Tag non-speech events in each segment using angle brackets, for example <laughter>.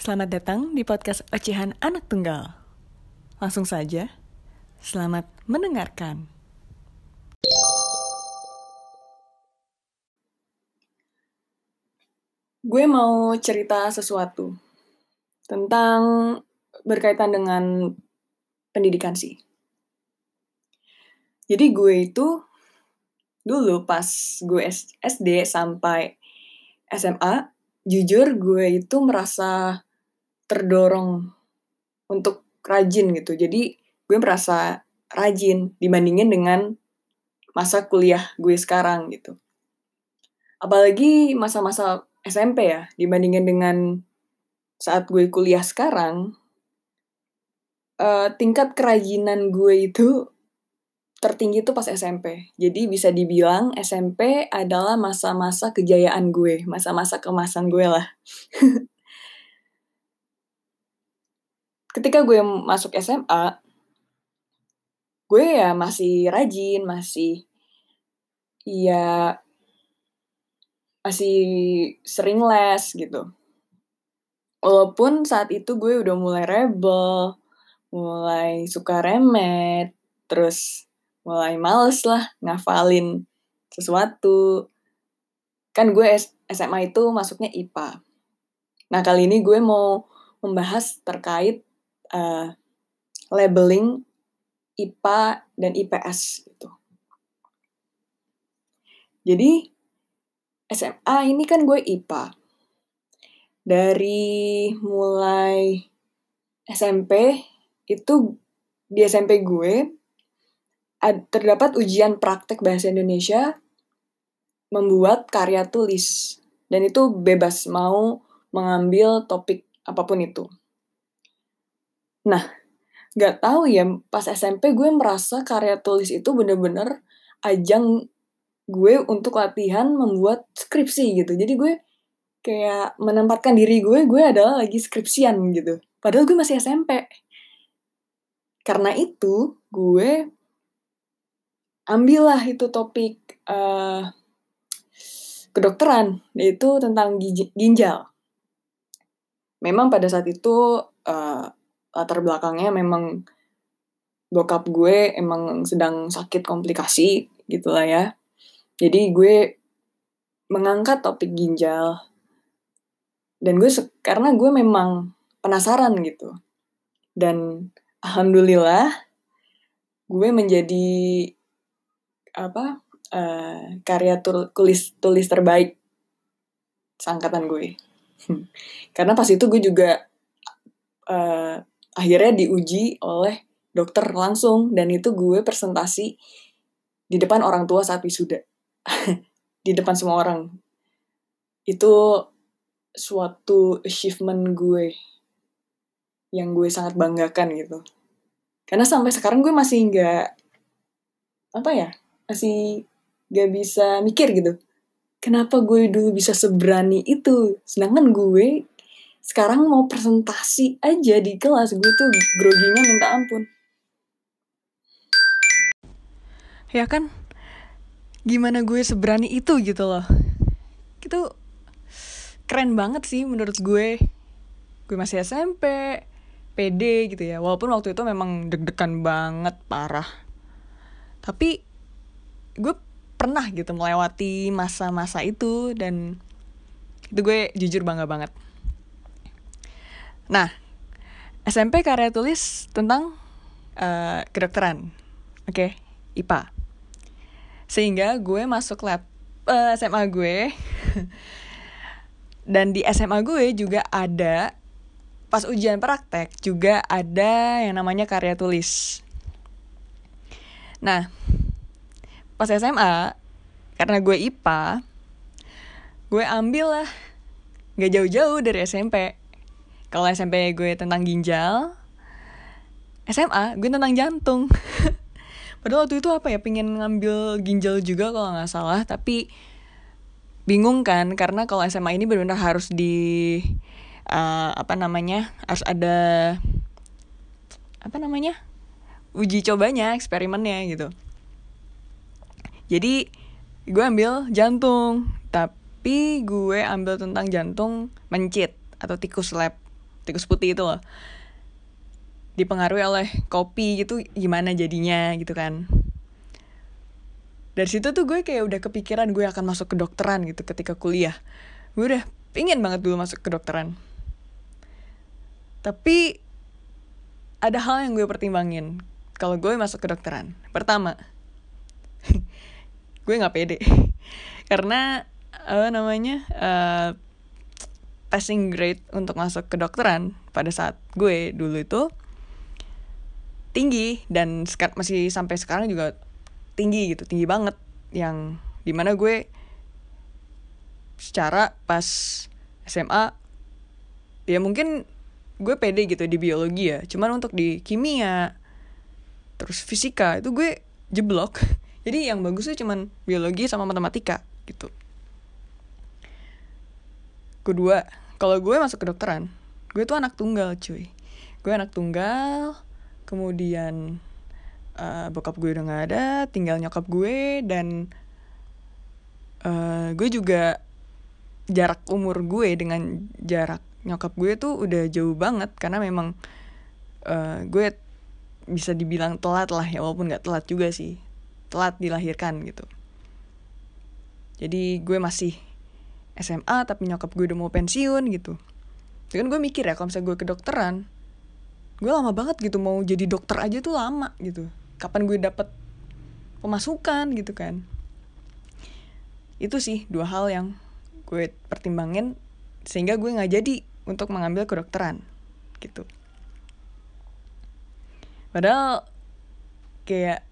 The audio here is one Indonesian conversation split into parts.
Selamat datang di podcast Ocehan Anak Tunggal. Langsung saja, selamat mendengarkan. Gue mau cerita sesuatu tentang berkaitan dengan pendidikan sih. Jadi gue itu dulu pas gue SD sampai SMA, jujur gue itu merasa terdorong untuk rajin gitu. Jadi gue merasa rajin dibandingin dengan masa kuliah gue sekarang gitu. Apalagi masa-masa SMP ya, dibandingin dengan saat gue kuliah sekarang, uh, tingkat kerajinan gue itu tertinggi tuh pas SMP. Jadi bisa dibilang SMP adalah masa-masa kejayaan gue, masa-masa kemasan gue lah. <laughs> Ketika gue masuk SMA, gue ya masih rajin, masih ya masih sering les gitu. Walaupun saat itu gue udah mulai rebel, mulai suka remet, terus mulai males lah ngafalin sesuatu. Kan gue SMA itu masuknya IPA. Nah kali ini gue mau membahas terkait uh, labeling IPA dan IPS gitu. Jadi SMA ini kan gue IPA. Dari mulai SMP itu di SMP gue terdapat ujian praktek bahasa Indonesia membuat karya tulis dan itu bebas mau mengambil topik apa pun itu. Nah, nggak tahu ya pas SMP gue merasa karya tulis itu bener-bener ajang gue untuk latihan membuat skripsi gitu. Jadi gue kayak menempatkan diri gue, gue adalah lagi skripsian gitu. Padahal gue masih SMP. Karena itu, gue ambillah itu topik uh, kedokteran yaitu tentang ginjal. Memang pada saat itu uh, latar belakangnya memang bokap gue emang sedang sakit komplikasi gitulah ya. Jadi gue mengangkat topik ginjal dan gue karena gue memang penasaran gitu. Dan alhamdulillah gue menjadi apa uh, karya tulis tulis terbaik sangkatan gue <laughs> karena pas itu gue juga uh, akhirnya diuji oleh dokter langsung. Dan itu gue presentasi di depan orang tua saat wisuda. <laughs> Di depan semua orang. Itu suatu achievement gue yang gue sangat banggakan gitu. Karena sampai sekarang gue masih nggak apa ya masih gak bisa mikir gitu. Kenapa gue dulu bisa seberani itu? Sedangkan gue sekarang mau presentasi aja di kelas gue tuh groginya minta ampun. Ya kan? Gimana gue seberani itu gitu loh. Itu keren banget sih menurut gue. Gue masih SMP PD gitu ya. Walaupun waktu itu memang deg-degan banget parah. Tapi gue pernah gitu melewati masa-masa itu dan itu gue jujur bangga banget. Nah, SMP karya tulis tentang uh, kedokteran, oke, okay? IPA. Sehingga gue masuk lab uh, eh, SMA gue, <laughs> dan di SMA gue juga ada pas ujian praktek juga ada yang namanya karya tulis. Nah, pas SMA karena gue IPA gue ambil lah gak jauh-jauh dari SMP kalau SMP gue tentang ginjal SMA gue tentang jantung <laughs> padahal waktu itu apa ya pengen ngambil ginjal juga kalau nggak salah tapi bingung kan karena kalau SMA ini benar-benar harus di uh, apa namanya harus ada apa namanya uji cobanya eksperimennya gitu jadi gue ambil jantung, tapi gue ambil tentang jantung mencit atau tikus lab. Tikus putih itu loh. Dipengaruhi oleh kopi gitu gimana jadinya gitu kan. Dari situ tuh gue kayak udah kepikiran gue akan masuk ke dokteran gitu ketika kuliah. Gue udah pingin banget dulu masuk ke dokteran. Tapi ada hal yang gue pertimbangin kalau gue masuk ke dokteran. Pertama <laughs> gue nggak pede. <laughs> Karena apa namanya uh, passing grade untuk masuk ke dokteran pada saat gue dulu itu tinggi dan masih sampai sekarang juga tinggi gitu tinggi banget. Yang di mana gue secara pas SMA ya mungkin gue pede gitu di biologi ya. Cuman untuk di kimia terus fisika itu gue jeblok. <laughs> Jadi yang bagusnya cuman biologi sama matematika gitu kedua kalau gue masuk ke dokteran gue tuh anak tunggal cuy. Gue anak tunggal kemudian uh, bokap gue udah gak ada tinggal nyokap gue dan uh, gue juga jarak umur gue dengan jarak nyokap gue tuh udah jauh banget karena memang uh, gue bisa dibilang telat lah ya walaupun nggak telat juga sih. Telat dilahirkan gitu. Jadi gue masih SMA tapi nyokap gue udah mau pensiun gitu. Jadi kan gue mikir ya kalau misalnya gue kedokteran gue lama banget gitu mau jadi dokter aja tuh lama gitu. Kapan gue dapet pemasukan gitu kan. Itu sih dua hal yang gue pertimbangin sehingga gue nggak jadi untuk mengambil kedokteran gitu. Padahal kayak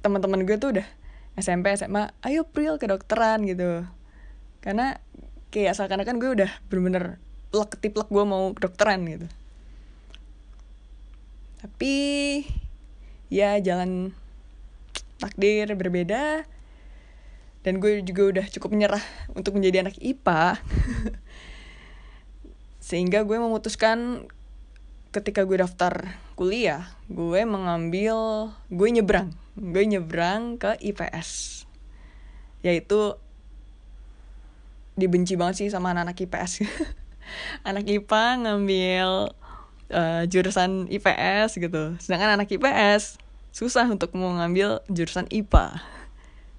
teman-teman gue tuh udah SMP SMA ayo Pril kedokteran gitu karena kayak seakan-akan gue udah bener-bener plek ketiplek gue mau kedokteran gitu. Tapi ya jalan takdir berbeda. Dan gue juga udah cukup menyerah untuk menjadi anak IPA <laughs> sehingga gue memutuskan ketika gue daftar kuliah gue mengambil gue nyebrang. Gue nyebrang ke IPS yaitu dibenci banget sih sama anak-anak IPS <laughs> anak IPA ngambil uh, jurusan IPS gitu. Sedangkan anak IPS susah untuk mau ngambil jurusan IPA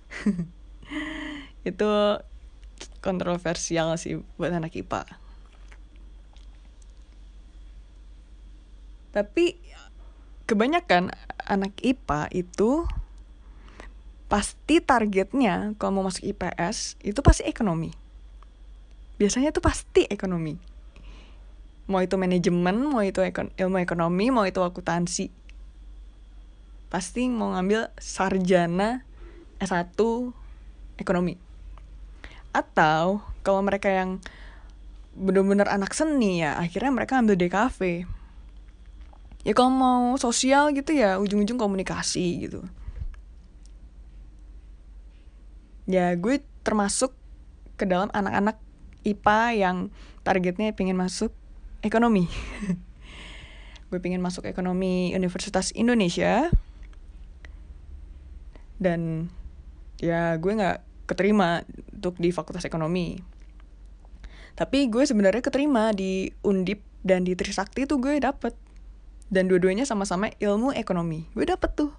<laughs> itu kontroversial sih buat anak IPA tapi kebanyakan anak IPA itu pasti targetnya kalau mau masuk IPS itu pasti ekonomi biasanya tuh pasti ekonomi. Mau itu manajemen mau itu ekon ilmu ekonomi mau itu akuntansi. Pasti mau ngambil sarjana S1 ekonomi. Atau kalau mereka yang bener-bener anak seni ya akhirnya mereka ambil DKV ya kalau mau sosial gitu ya ujung-ujung komunikasi gitu. Ya gue termasuk ke dalam anak-anak IPA yang targetnya pengen masuk ekonomi. <laughs> Gue pengen masuk ekonomi Universitas Indonesia. Dan ya gue nggak keterima untuk di fakultas ekonomi. Tapi gue sebenarnya keterima di undip dan di trisakti tuh gue dapet. Dan dua-duanya sama-sama ilmu ekonomi. Gue dapet tuh.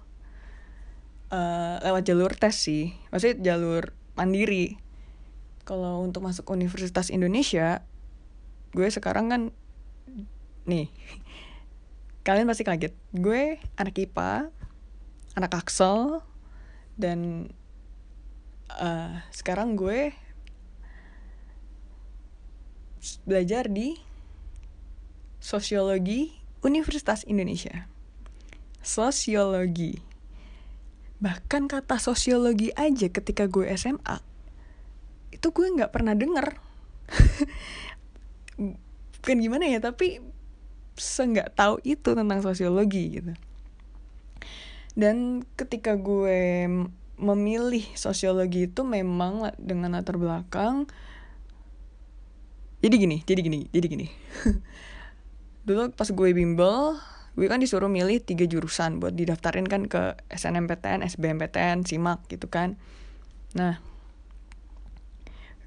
Uh, lewat jalur tes sih. Maksudnya jalur mandiri kalau untuk masuk Universitas Indonesia gue sekarang kan nih <laughs> kalian pasti kaget gue anak IPA anak Aksel dan uh, sekarang gue belajar di sosiologi Universitas Indonesia. Sosiologi. Bahkan kata sosiologi aja ketika gue SMA, itu gue nggak pernah denger. Bukan gimana ya, tapi seenggak tahu itu tentang sosiologi gitu. Dan ketika gue memilih sosiologi itu memang dengan latar belakang jadi gini, jadi gini, jadi gini. <laughs> Dulu pas gue bimbel, gue kan disuruh milih tiga jurusan buat didaftarin kan ke SNMPTN, SBMPTN, SIMAK gitu kan. Nah,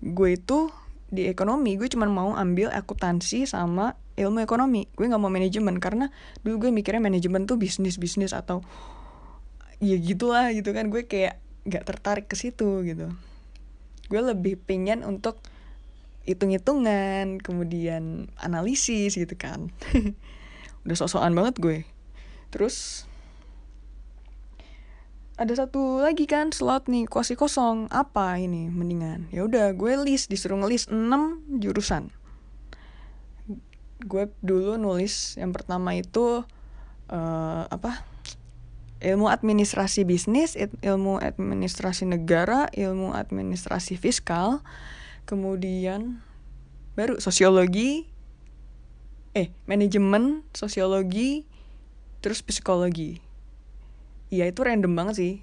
gue itu di ekonomi gue cuma mau ambil akuntansi sama ilmu ekonomi. Gue nggak mau manajemen karena dulu gue mikirnya manajemen tuh bisnis bisnis atau ya gitulah gitu kan. Gue kayak nggak tertarik ke situ gitu. Gue lebih pengen untuk hitung-hitungan kemudian analisis gitu kan. <laughs> Udah sok-sokan banget gue. Terus ada satu lagi kan slot nih kuasi kosong. Apa ini mendingan? Ya udah gue list disuruh ngelis 6 jurusan. Gue dulu nulis yang pertama itu uh, apa? Ilmu administrasi bisnis ilmu administrasi negara ilmu administrasi fiskal kemudian baru sosiologi eh manajemen sosiologi terus psikologi ya itu random banget sih.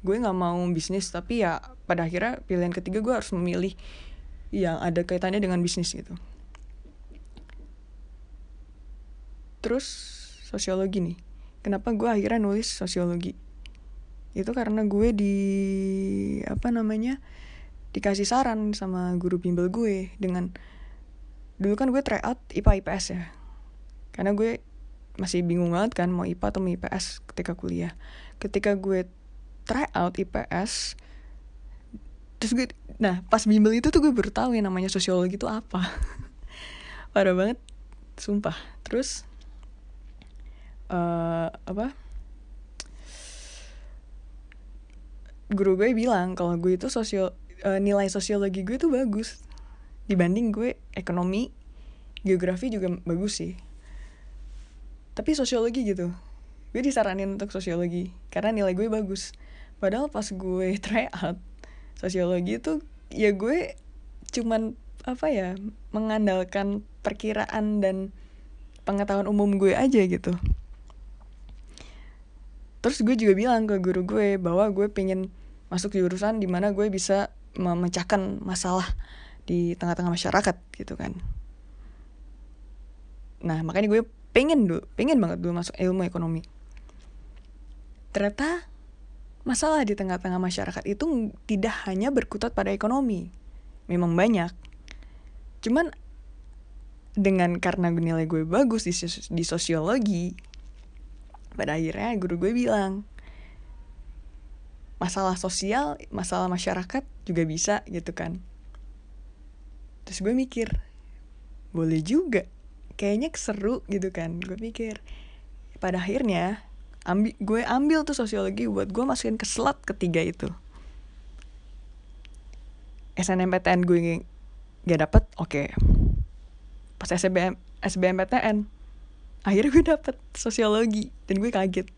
Gue nggak mau bisnis tapi ya pada akhirnya pilihan ketiga gue harus memilih yang ada kaitannya dengan bisnis gitu. Terus sosiologi nih. Kenapa gue akhirnya nulis sosiologi? Itu karena gue di apa namanya dikasih saran sama guru bimbel gue dengan dulu kan gue tryout IPA IPS ya. Karena gue masih bingung banget kan mau IPA atau mau IPS ketika kuliah. Ketika gue try out IPS terus gue nah pas bimbel itu tuh gue baru tahu yang namanya sosiologi itu apa. <laughs> Parah banget sumpah. Terus uh, apa? Guru gue bilang kalau gue itu sosio uh, nilai sosiologi gue tuh bagus. Dibanding gue ekonomi geografi juga bagus sih tapi sosiologi gitu. Gue disaranin untuk sosiologi karena nilai gue bagus. Padahal pas gue <laughs> try out sosiologi itu ya gue cuman apa ya mengandalkan perkiraan dan pengetahuan umum gue aja gitu. Terus gue juga bilang ke guru gue bahwa gue pengen masuk jurusan di mana gue bisa memecahkan masalah di tengah-tengah masyarakat gitu kan. Nah makanya gue pengen dulu pengen banget dulu masuk ilmu ekonomi ternyata masalah di tengah-tengah masyarakat itu tidak hanya berkutat pada ekonomi. Memang banyak. Cuman dengan karena nilai gue bagus di, di sosiologi, pada akhirnya guru gue bilang, masalah sosial, masalah masyarakat juga bisa gitu kan. Terus gue mikir, boleh juga. Kayaknya seru gitu kan. Gue mikir, pada akhirnya ambil gue ambil tuh sosiologi buat gue masukin ke slot ketiga itu SNMPTN gue gak dapet oke okay. pas SBM SBMPTN akhirnya gue dapet sosiologi dan gue kaget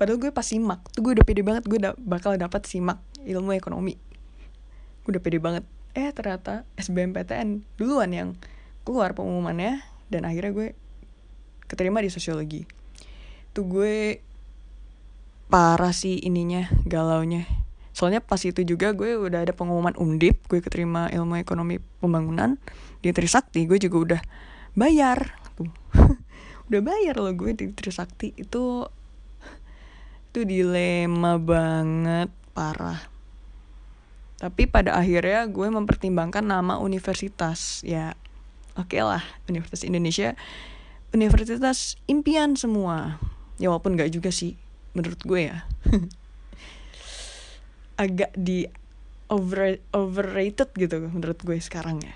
padahal gue pas simak tuh gue udah pede banget gue da bakal dapet simak ilmu ekonomi gue udah pede banget eh ternyata SBMPTN duluan yang keluar pengumumannya dan akhirnya gue keterima di sosiologi. Tuh gue parah sih ininya galaunya. Soalnya pas itu juga gue udah ada pengumuman undip gue keterima ilmu ekonomi pembangunan di Trisakti gue juga udah bayar. Tuh <laughs> udah bayar loh gue di Trisakti. Itu itu dilema banget parah. Tapi pada akhirnya gue mempertimbangkan nama universitas ya oke okay lah Universitas Indonesia. Universitas impian semua. Ya walaupun nggak juga sih menurut gue ya. <laughs> Agak di over overrated gitu menurut gue sekarang ya.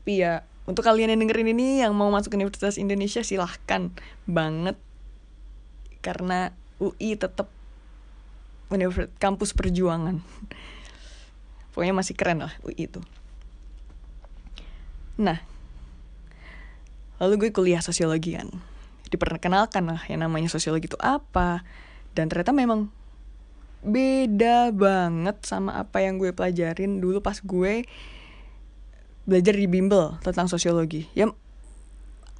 Tapi ya untuk kalian yang dengerin ini yang mau masuk Universitas Indonesia silahkan banget. Karena UI tetap universitas kampus perjuangan. <laughs> Pokoknya masih keren lah UI itu nah lalu gue kuliah sosiologi kan diperkenalkan lah yang namanya sosiologi itu apa. Dan ternyata memang beda banget sama apa yang gue pelajarin dulu pas gue belajar di bimbel tentang sosiologi. Ya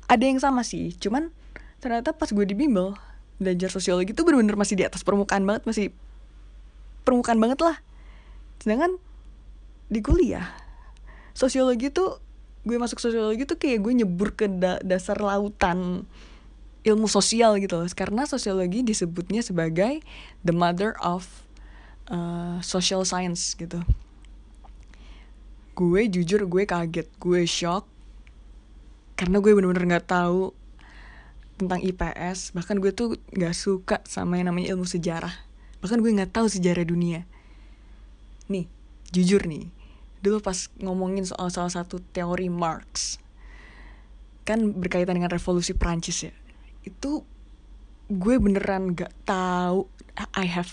ada yang sama sih cuman ternyata pas gue di bimbel belajar sosiologi itu bener-bener masih di atas permukaan banget masih permukaan banget lah. Sedangkan di kuliah sosiologi tuh gue masuk sosiologi tuh kayak gue nyebur ke da dasar lautan ilmu sosial gitu loh. Karena sosiologi disebutnya sebagai the mother of uh, social science gitu. Gue jujur gue kaget gue shock. Karena gue bener-bener nggak -bener tahu tentang IPS bahkan gue tuh nggak suka sama yang namanya ilmu sejarah. Bahkan gue nggak tahu sejarah dunia. Nih jujur nih dulu pas ngomongin soal salah satu teori Marx kan berkaitan dengan revolusi Prancis ya itu gue beneran gak tahu I have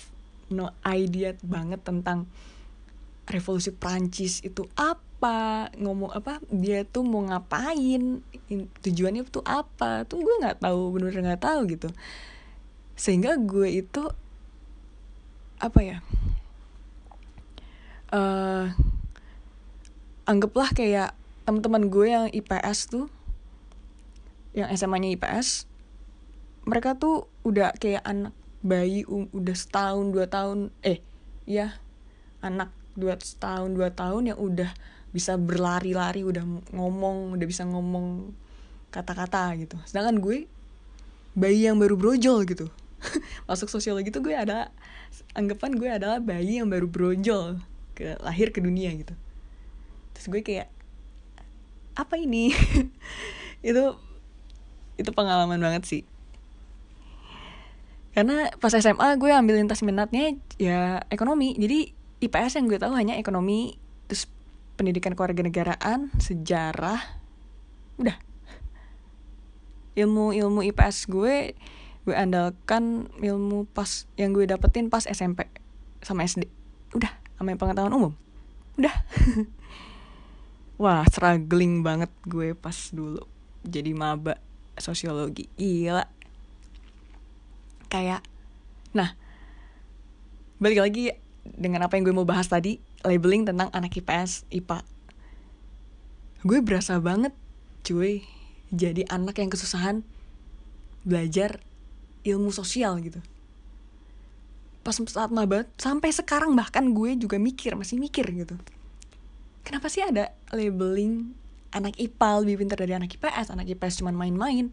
no idea banget tentang revolusi Prancis itu apa ngomong apa dia tuh mau ngapain tujuannya tuh apa tuh gue nggak tahu bener-bener nggak tahu gitu. Sehingga gue itu apa ya uh, anggaplah kayak teman-teman gue yang IPS tuh yang SMA-nya IPS mereka tuh udah kayak anak bayi udah setahun dua tahun eh ya anak dua tahun dua tahun yang udah bisa berlari-lari udah ngomong udah bisa ngomong kata-kata gitu. Sedangkan gue bayi yang baru brojol gitu. <laughs> Masuk sosiologi tuh gue ada anggapan gue adalah bayi yang baru brojol ke lahir ke dunia gitu terus gue kayak apa ini? <laughs> Itu itu pengalaman banget sih. Karena pas SMA gue ambil lintas minatnya ya ekonomi. Jadi IPS yang gue tahu hanya ekonomi terus pendidikan keluarga negaraan sejarah udah. Ilmu ilmu IPS gue gue andalkan ilmu pas yang gue dapetin pas SMP sama SD udah sama pengetahuan umum. Udah <laughs> wah struggling banget gue pas dulu jadi maba sosiologi. Gila. Kayak nah balik lagi dengan apa yang gue mau bahas tadi labeling tentang anak IPS IPA gue berasa banget cuy jadi anak yang kesusahan belajar ilmu sosial gitu. Pas saat maba sampai sekarang bahkan gue juga mikir masih mikir gitu kenapa sih ada labeling anak IPA lebih pintar dari anak IPS anak IPS cuma main-main.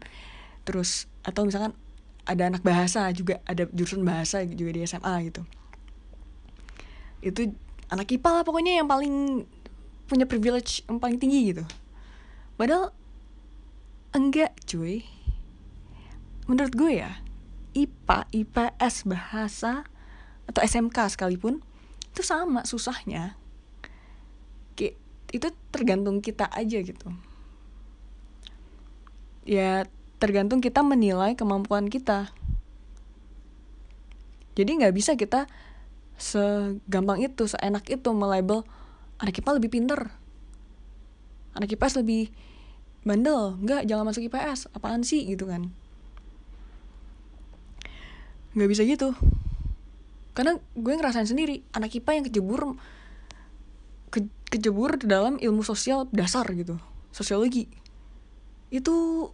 Terus atau misalkan ada anak bahasa juga ada jurusan bahasa juga di SMA gitu. Itu anak IPA lah pokoknya yang paling punya privilege yang paling tinggi gitu. Padahal enggak cuy. Menurut gue ya IPA IPS bahasa atau SMK sekalipun itu sama susahnya itu tergantung kita aja gitu. Ya tergantung kita menilai kemampuan kita. Jadi nggak bisa kita segampang itu seenak itu melabel anak IPA lebih pinter. Anak IPS lebih bandel. Nggak jangan masuk IPS apaan sih? Gitu kan. Nggak bisa gitu. Karena gue ngerasain sendiri anak IPA yang kejebur ke, kejebur dalam ilmu sosial dasar gitu sosiologi. Itu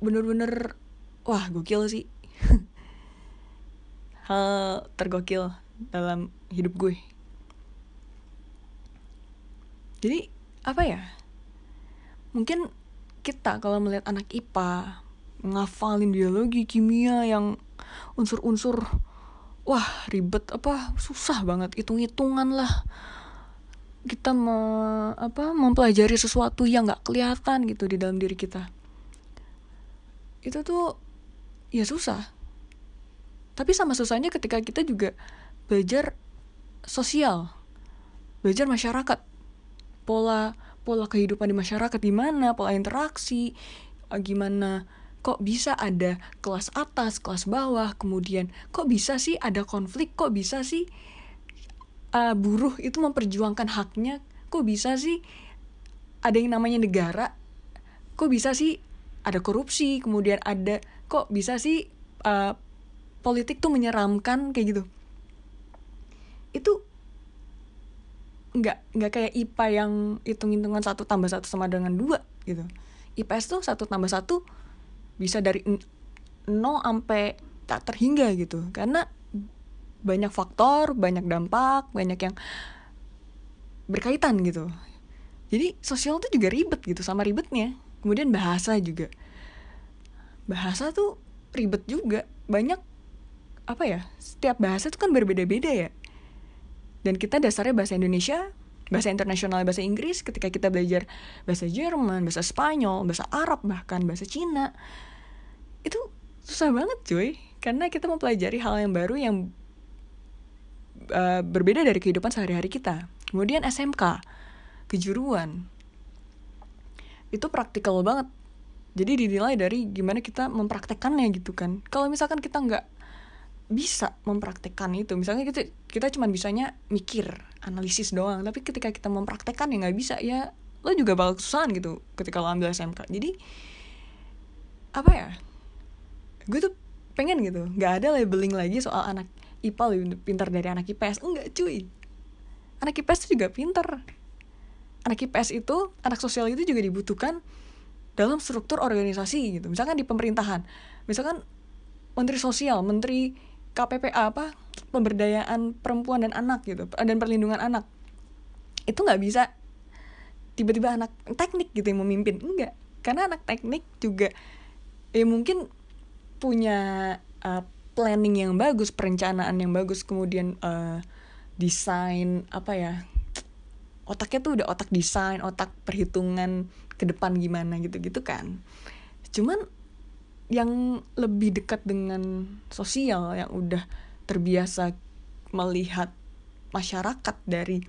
bener-bener wah gokil sih. <laughs> Hal tergokil dalam hidup gue. Jadi apa ya? Mungkin kita kalau melihat anak IPA ngafalin biologi kimia yang unsur-unsur wah ribet apa susah banget hitung-hitungan lah kita me, apa mempelajari sesuatu yang nggak kelihatan gitu di dalam diri kita. Itu tuh ya susah. Tapi sama susahnya ketika kita juga belajar sosial belajar masyarakat. Pola pola kehidupan di masyarakat gimana pola interaksi eh, gimana kok bisa ada kelas atas kelas bawah kemudian kok bisa sih ada konflik kok bisa sih uh, buruh itu memperjuangkan haknya kok bisa sih ada yang namanya negara? Kok bisa sih ada korupsi kemudian ada kok bisa sih uh, politik tuh menyeramkan kayak gitu? Itu nggak nggak kayak IPA yang hitung hitungan satu tambah satu sama dengan dua gitu. IPS tuh satu tambah satu bisa dari no sampai tak terhingga gitu. Karena banyak faktor banyak dampak banyak yang berkaitan gitu. Jadi sosial tuh juga ribet gitu sama ribetnya. Kemudian bahasa juga. Bahasa tuh ribet juga. Banyak apa ya setiap bahasa tuh kan berbeda-beda ya. Dan kita dasarnya bahasa Indonesia bahasa internasional bahasa Inggris ketika kita belajar bahasa Jerman bahasa Spanyol bahasa Arab bahkan bahasa Cina itu susah banget cuy. Karena kita mempelajari hal yang baru yang uh, berbeda dari kehidupan sehari-hari kita. Kemudian SMK kejuruan. Itu praktikal banget. Jadi dinilai dari gimana kita mempraktekannya gitu kan. Kalau misalkan kita nggak bisa mempraktekkan itu misalnya kita kita cuma bisanya mikir analisis doang. Tapi ketika kita mempraktekkan ya nggak bisa ya lo juga bakal kesusahan gitu ketika lo ambil SMK jadi apa ya? Gue tuh pengen gitu. Nggak ada labeling lagi soal anak IPA lebih pintar dari anak IPS enggak cuy. Anak IPS tuh juga pintar. Anak IPS itu anak sosial itu juga dibutuhkan dalam struktur organisasi gitu. Misalkan di pemerintahan. Misalkan menteri sosial menteri KPPA apa pemberdayaan perempuan dan anak gitu dan perlindungan anak. Itu nggak bisa tiba-tiba anak teknik gitu yang memimpin. Enggak. Karena anak teknik juga ya mungkin punya uh, planning yang bagus perencanaan yang bagus kemudian uh, desain apa ya otaknya tuh udah otak desain otak perhitungan ke depan gimana gitu gitu kan. Cuman yang lebih dekat dengan sosial yang udah terbiasa melihat masyarakat dari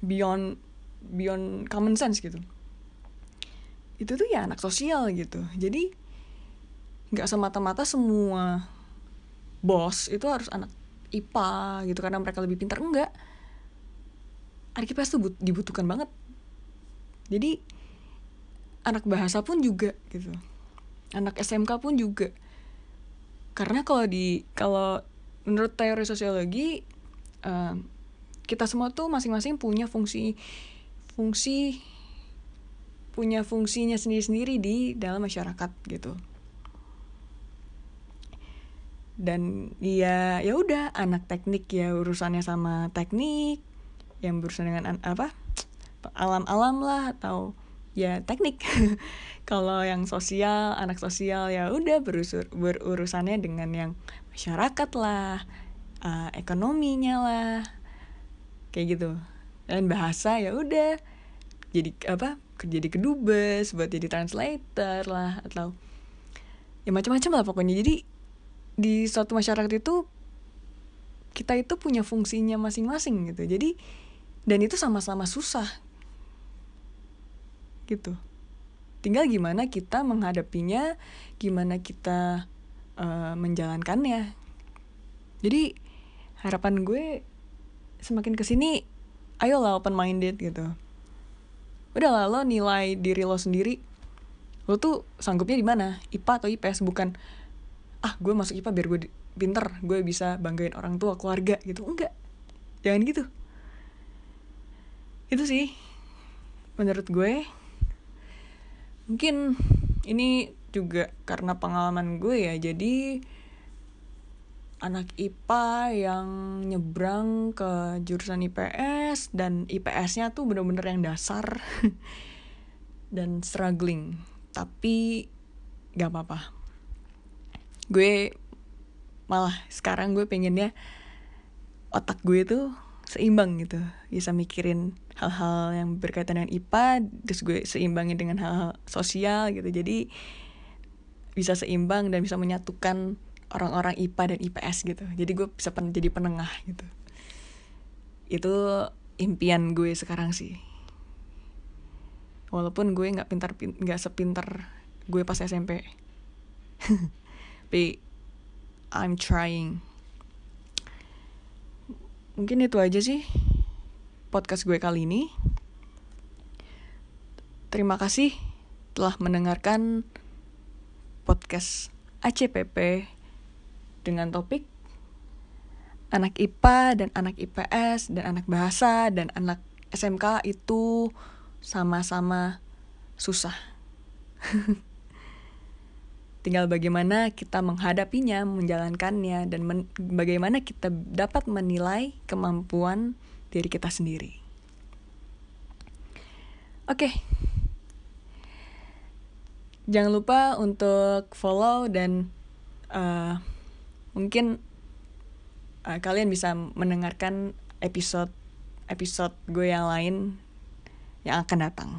beyond beyond common sense gitu. Itu tuh ya anak sosial gitu. Jadi nggak semata-mata semua bos itu harus anak IPA gitu karena mereka lebih pintar. Enggak. Anak IPS tuh dibutuhkan banget. Jadi anak bahasa pun juga gitu. Anak SMK pun juga. Karena kalau di kalau menurut teori sosiologi uh, kita semua tuh masing-masing punya fungsi fungsi punya fungsinya sendiri-sendiri di dalam masyarakat gitu dan ya ya udah anak teknik ya urusannya sama teknik yang berurusan dengan apa alam-alam lah atau ya teknik. <laughs> Kalau yang sosial anak sosial ya udah berusur berurusannya dengan yang masyarakat lah uh, ekonominya lah kayak gitu. Dan bahasa ya udah jadi apa jadi kedubes buat jadi translator lah atau ya macam-macam lah pokoknya. Jadi di suatu masyarakat itu kita itu punya fungsinya masing-masing gitu. Jadi dan itu sama-sama susah. Gitu. Tinggal gimana kita menghadapinya gimana kita uh, menjalankannya. Jadi harapan gue semakin ke sini ayolah open minded gitu. Udah lo nilai diri lo sendiri. Lo tuh sanggupnya di mana? IPA atau IPS bukan ah gue masuk IPA biar gue pinter gue bisa banggain orang tua keluarga gitu. Enggak. Jangan gitu. Itu sih menurut gue. Mungkin ini juga karena pengalaman gue ya jadi anak IPA yang nyebrang ke jurusan IPS dan IPS-nya tuh bener-bener yang dasar <laughs> dan struggling. Tapi gak apa-apa gue malah sekarang gue pengennya otak gue tuh seimbang gitu. Bisa mikirin hal-hal yang berkaitan dengan IPA terus gue seimbangin dengan hal-hal sosial gitu. Jadi bisa seimbang dan bisa menyatukan orang-orang IPA dan IPS gitu. Jadi gue bisa pen jadi penengah gitu. Itu impian gue sekarang sih. Walaupun gue nggak pintar nggak sepintar gue pas SMP <laughs> tapi I'm trying mungkin itu aja sih podcast gue kali ini. Terima kasih telah mendengarkan podcast ACPP dengan topik anak IPA dan anak IPS dan anak bahasa dan anak SMK itu sama-sama susah. <laughs> Tinggal bagaimana kita menghadapinya, menjalankannya, dan men bagaimana kita dapat menilai kemampuan diri kita sendiri. Oke. Okay. Jangan lupa untuk follow dan uh, mungkin uh, kalian bisa mendengarkan episode episode gue yang lain yang akan datang.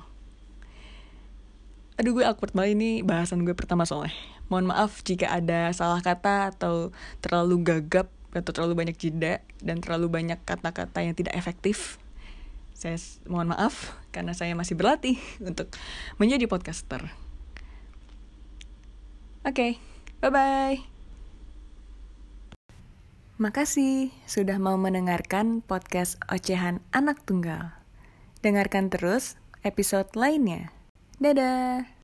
Aduh gue awkward banget ini bahasan gue pertama soalnya. Mohon maaf jika ada salah kata atau terlalu gagap atau terlalu banyak jeda dan terlalu banyak kata-kata yang tidak efektif. Saya mohon maaf karena saya masih berlatih <laughs> untuk menjadi podcaster. Oke, okay, bye-bye. Makasih sudah mau mendengarkan podcast Ocehan Anak Tunggal. Dengarkan terus episode lainnya. Dadah!